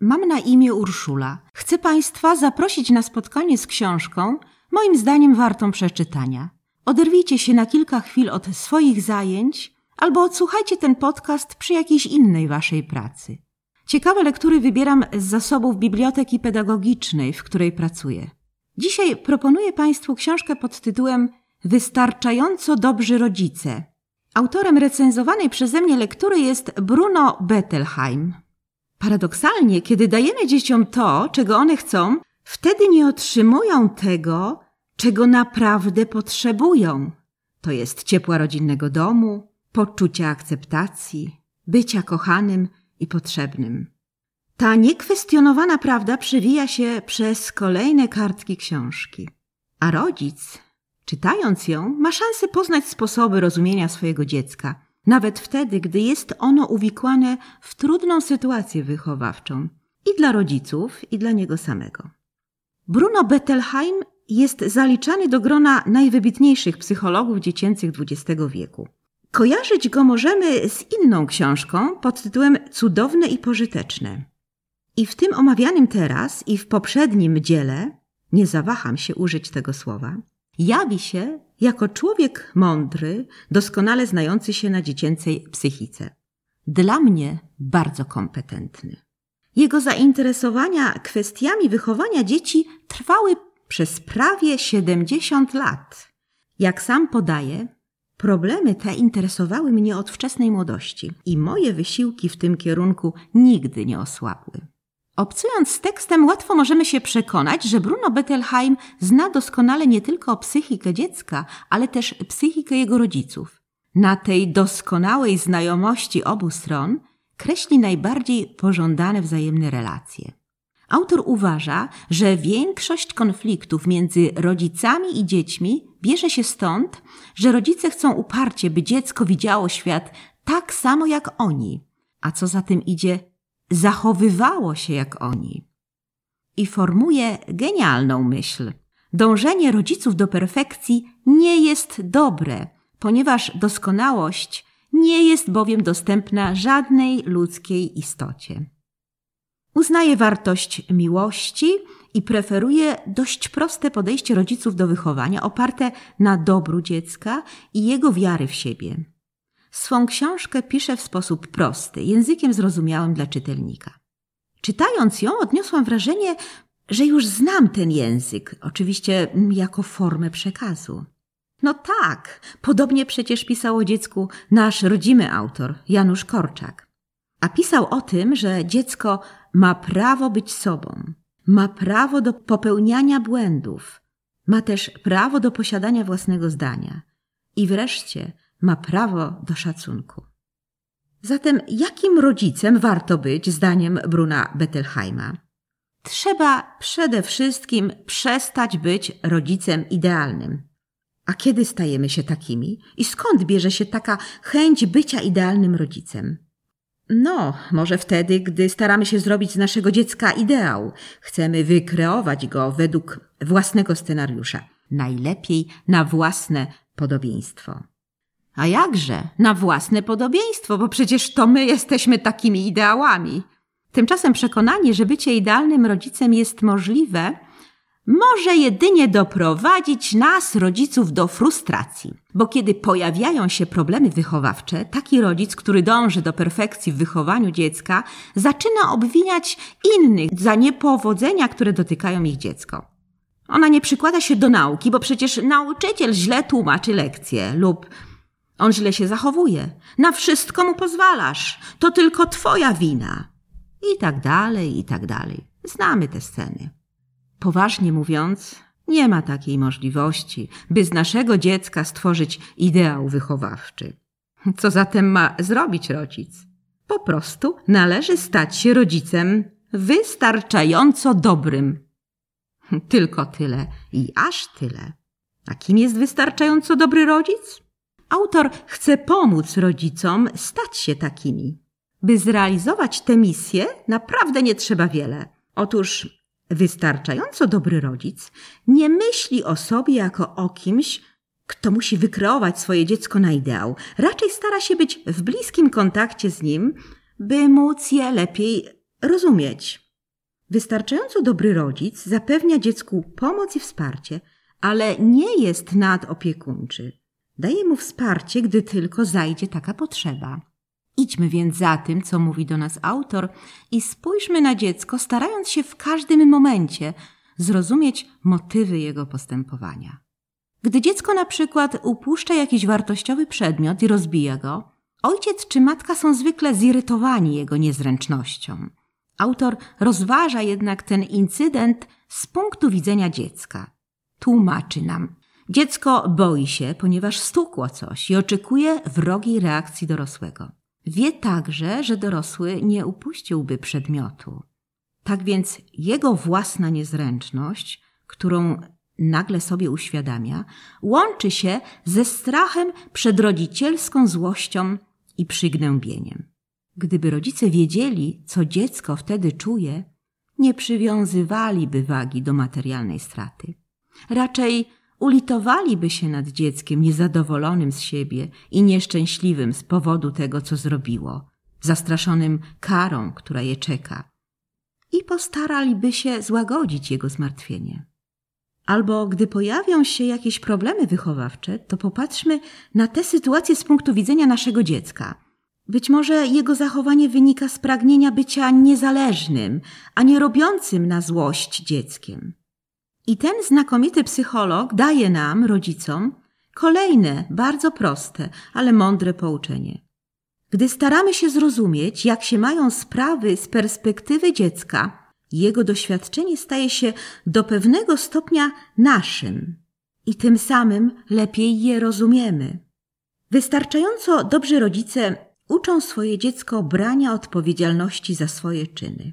Mam na imię Urszula. Chcę Państwa zaprosić na spotkanie z książką, moim zdaniem wartą przeczytania. Oderwijcie się na kilka chwil od swoich zajęć albo odsłuchajcie ten podcast przy jakiejś innej Waszej pracy. Ciekawe lektury wybieram z zasobów biblioteki pedagogicznej, w której pracuję. Dzisiaj proponuję Państwu książkę pod tytułem Wystarczająco dobrzy rodzice. Autorem recenzowanej przeze mnie lektury jest Bruno Bettelheim. Paradoksalnie, kiedy dajemy dzieciom to, czego one chcą, wtedy nie otrzymują tego, czego naprawdę potrzebują. To jest ciepła rodzinnego domu, poczucia akceptacji, bycia kochanym i potrzebnym. Ta niekwestionowana prawda przewija się przez kolejne kartki książki. A rodzic, czytając ją, ma szansę poznać sposoby rozumienia swojego dziecka, nawet wtedy, gdy jest ono uwikłane w trudną sytuację wychowawczą i dla rodziców, i dla niego samego. Bruno Bettelheim jest zaliczany do grona najwybitniejszych psychologów dziecięcych XX wieku. Kojarzyć go możemy z inną książką pod tytułem Cudowne i pożyteczne. I w tym omawianym teraz i w poprzednim dziele, nie zawaham się użyć tego słowa, jawi się jako człowiek mądry, doskonale znający się na dziecięcej psychice. Dla mnie bardzo kompetentny. Jego zainteresowania kwestiami wychowania dzieci trwały przez prawie 70 lat. Jak sam podaje, problemy te interesowały mnie od wczesnej młodości i moje wysiłki w tym kierunku nigdy nie osłabły. Obcując z tekstem, łatwo możemy się przekonać, że Bruno Bettelheim zna doskonale nie tylko psychikę dziecka, ale też psychikę jego rodziców. Na tej doskonałej znajomości obu stron kreśli najbardziej pożądane wzajemne relacje. Autor uważa, że większość konfliktów między rodzicami i dziećmi bierze się stąd, że rodzice chcą uparcie, by dziecko widziało świat tak samo jak oni, a co za tym idzie, zachowywało się jak oni. I formuje genialną myśl. Dążenie rodziców do perfekcji nie jest dobre, ponieważ doskonałość nie jest bowiem dostępna żadnej ludzkiej istocie. Uznaje wartość miłości i preferuje dość proste podejście rodziców do wychowania, oparte na dobru dziecka i jego wiary w siebie. Swą książkę pisze w sposób prosty, językiem zrozumiałym dla czytelnika. Czytając ją, odniosłam wrażenie, że już znam ten język, oczywiście jako formę przekazu. No tak, podobnie przecież pisał o dziecku nasz rodzimy autor, Janusz Korczak. A pisał o tym, że dziecko ma prawo być sobą, ma prawo do popełniania błędów, ma też prawo do posiadania własnego zdania i wreszcie ma prawo do szacunku. Zatem jakim rodzicem warto być, zdaniem Bruna Bettelheima? Trzeba przede wszystkim przestać być rodzicem idealnym. A kiedy stajemy się takimi? I skąd bierze się taka chęć bycia idealnym rodzicem? No, może wtedy, gdy staramy się zrobić z naszego dziecka ideał. Chcemy wykreować go według własnego scenariusza. Najlepiej na własne podobieństwo. A jakże? Na własne podobieństwo, bo przecież to my jesteśmy takimi ideałami. Tymczasem przekonanie, że bycie idealnym rodzicem jest możliwe, może jedynie doprowadzić nas, rodziców, do frustracji. Bo kiedy pojawiają się problemy wychowawcze, taki rodzic, który dąży do perfekcji w wychowaniu dziecka, zaczyna obwiniać innych za niepowodzenia, które dotykają ich dziecko. Ona nie przykłada się do nauki, bo przecież nauczyciel źle tłumaczy lekcje lub on źle się zachowuje. Na wszystko mu pozwalasz. To tylko twoja wina. I tak dalej, i tak dalej. Znamy te sceny. Poważnie mówiąc, nie ma takiej możliwości, by z naszego dziecka stworzyć ideał wychowawczy. Co zatem ma zrobić rodzic? Po prostu należy stać się rodzicem wystarczająco dobrym. Tylko tyle i aż tyle. A kim jest wystarczająco dobry rodzic? Autor chce pomóc rodzicom stać się takimi. By zrealizować tę misję, naprawdę nie trzeba wiele. Otóż wystarczająco dobry rodzic nie myśli o sobie jako o kimś, kto musi wykreować swoje dziecko na ideał. Raczej stara się być w bliskim kontakcie z nim, by móc je lepiej rozumieć. Wystarczająco dobry rodzic zapewnia dziecku pomoc i wsparcie, ale nie jest nadopiekuńczy. Daje mu wsparcie, gdy tylko zajdzie taka potrzeba. Idźmy więc za tym, co mówi do nas autor, i spójrzmy na dziecko, starając się w każdym momencie zrozumieć motywy jego postępowania. Gdy dziecko na przykład upuszcza jakiś wartościowy przedmiot i rozbija go, ojciec czy matka są zwykle zirytowani jego niezręcznością. Autor rozważa jednak ten incydent z punktu widzenia dziecka. Tłumaczy nam. Dziecko boi się, ponieważ stukło coś i oczekuje wrogiej reakcji dorosłego. Wie także, że dorosły nie upuściłby przedmiotu. Tak więc jego własna niezręczność, którą nagle sobie uświadamia, łączy się ze strachem przed rodzicielską złością i przygnębieniem. Gdyby rodzice wiedzieli, co dziecko wtedy czuje, nie przywiązywaliby wagi do materialnej straty. Raczej ulitowaliby się nad dzieckiem niezadowolonym z siebie i nieszczęśliwym z powodu tego, co zrobiło, zastraszonym karą, która je czeka, i postaraliby się złagodzić jego zmartwienie. Albo gdy pojawią się jakieś problemy wychowawcze, to popatrzmy na tę sytuację z punktu widzenia naszego dziecka. Być może jego zachowanie wynika z pragnienia bycia niezależnym, a nie robiącym na złość dzieckiem. I ten znakomity psycholog daje nam, rodzicom, kolejne, bardzo proste, ale mądre pouczenie. Gdy staramy się zrozumieć, jak się mają sprawy z perspektywy dziecka, jego doświadczenie staje się do pewnego stopnia naszym i tym samym lepiej je rozumiemy. Wystarczająco dobrzy rodzice uczą swoje dziecko brania odpowiedzialności za swoje czyny.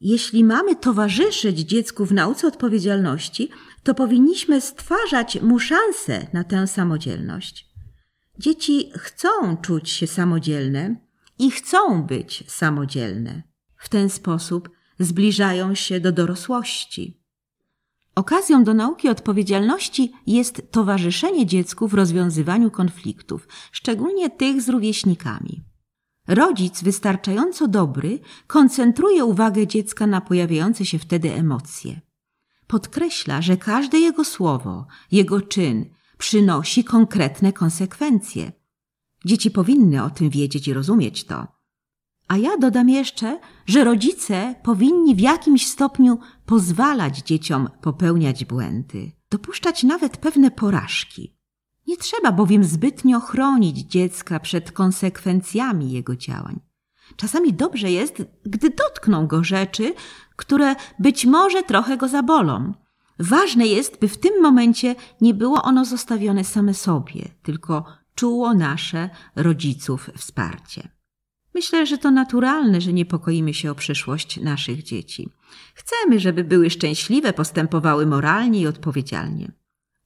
Jeśli mamy towarzyszyć dziecku w nauce odpowiedzialności, to powinniśmy stwarzać mu szansę na tę samodzielność. Dzieci chcą czuć się samodzielne i chcą być samodzielne. W ten sposób zbliżają się do dorosłości. Okazją do nauki odpowiedzialności jest towarzyszenie dziecku w rozwiązywaniu konfliktów, szczególnie tych z rówieśnikami. Rodzic wystarczająco dobry koncentruje uwagę dziecka na pojawiające się wtedy emocje. Podkreśla, że każde jego słowo, jego czyn przynosi konkretne konsekwencje. Dzieci powinny o tym wiedzieć i rozumieć to. A ja dodam jeszcze, że rodzice powinni w jakimś stopniu pozwalać dzieciom popełniać błędy, dopuszczać nawet pewne porażki. Nie trzeba bowiem zbytnio chronić dziecka przed konsekwencjami jego działań. Czasami dobrze jest, gdy dotkną go rzeczy, które być może trochę go zabolą. Ważne jest, by w tym momencie nie było ono zostawione same sobie, tylko czuło nasze rodziców wsparcie. Myślę, że to naturalne, że niepokoimy się o przyszłość naszych dzieci. Chcemy, żeby były szczęśliwe, postępowały moralnie i odpowiedzialnie.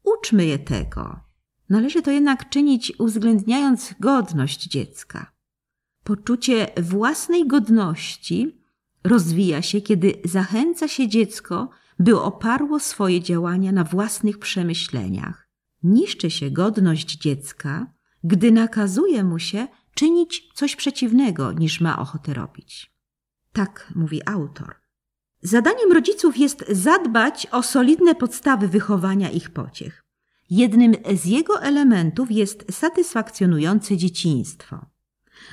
Uczmy je tego, Należy to jednak czynić uwzględniając godność dziecka. Poczucie własnej godności rozwija się, kiedy zachęca się dziecko, by oparło swoje działania na własnych przemyśleniach. Niszczy się godność dziecka, gdy nakazuje mu się czynić coś przeciwnego niż ma ochotę robić. Tak mówi autor. Zadaniem rodziców jest zadbać o solidne podstawy wychowania ich pociech. Jednym z jego elementów jest satysfakcjonujące dzieciństwo.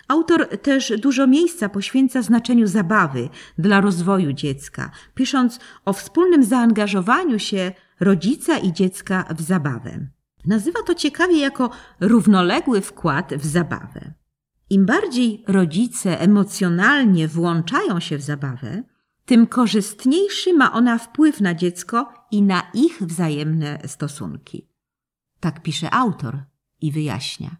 Autor też dużo miejsca poświęca znaczeniu zabawy dla rozwoju dziecka, pisząc o wspólnym zaangażowaniu się rodzica i dziecka w zabawę. Nazywa to ciekawie jako równoległy wkład w zabawę. Im bardziej rodzice emocjonalnie włączają się w zabawę, tym korzystniejszy ma ona wpływ na dziecko i na ich wzajemne stosunki. Tak pisze autor i wyjaśnia.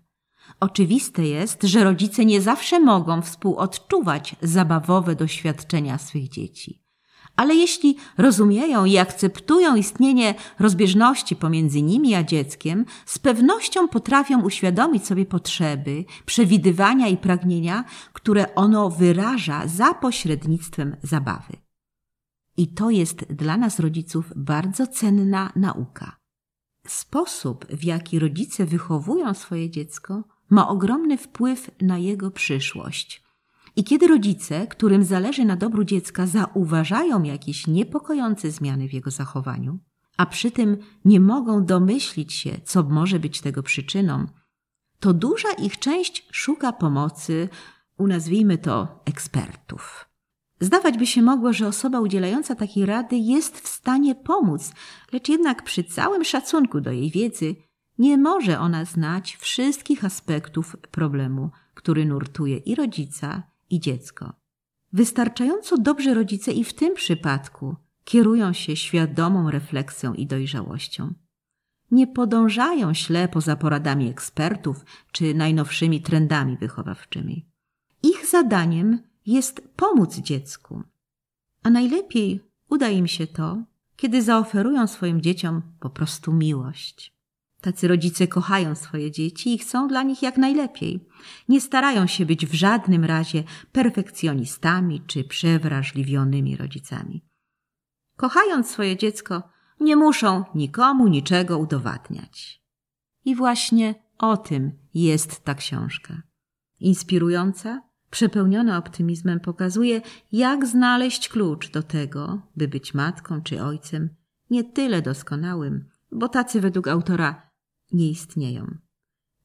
Oczywiste jest, że rodzice nie zawsze mogą współodczuwać zabawowe doświadczenia swych dzieci. Ale jeśli rozumieją i akceptują istnienie rozbieżności pomiędzy nimi a dzieckiem, z pewnością potrafią uświadomić sobie potrzeby, przewidywania i pragnienia, które ono wyraża za pośrednictwem zabawy. I to jest dla nas rodziców bardzo cenna nauka. Sposób, w jaki rodzice wychowują swoje dziecko, ma ogromny wpływ na jego przyszłość. I kiedy rodzice, którym zależy na dobru dziecka, zauważają jakieś niepokojące zmiany w jego zachowaniu, a przy tym nie mogą domyślić się, co może być tego przyczyną, to duża ich część szuka pomocy, unazwijmy to ekspertów. Zdawać by się mogło, że osoba udzielająca takiej rady jest w stanie pomóc, lecz jednak przy całym szacunku do jej wiedzy nie może ona znać wszystkich aspektów problemu, który nurtuje i rodzica, i dziecko. Wystarczająco dobrze rodzice i w tym przypadku kierują się świadomą refleksją i dojrzałością. Nie podążają ślepo za poradami ekspertów czy najnowszymi trendami wychowawczymi. Ich zadaniem jest pomóc dziecku. A najlepiej uda im się to, kiedy zaoferują swoim dzieciom po prostu miłość. Tacy rodzice kochają swoje dzieci i chcą dla nich jak najlepiej. Nie starają się być w żadnym razie perfekcjonistami czy przewrażliwionymi rodzicami. Kochając swoje dziecko, nie muszą nikomu niczego udowadniać. I właśnie o tym jest ta książka. Inspirująca, przepełniona optymizmem pokazuje, jak znaleźć klucz do tego, by być matką czy ojcem nie tyle doskonałym, bo tacy według autora nie istnieją,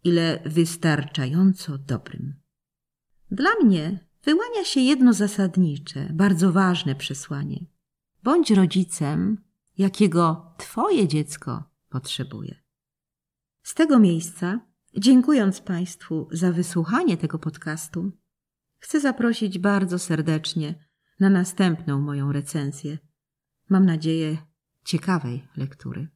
ile wystarczająco dobrym. Dla mnie wyłania się jedno zasadnicze, bardzo ważne przesłanie. Bądź rodzicem, jakiego Twoje dziecko potrzebuje. Z tego miejsca, dziękując Państwu za wysłuchanie tego podcastu, chcę zaprosić bardzo serdecznie na następną moją recenzję. Mam nadzieję ciekawej lektury.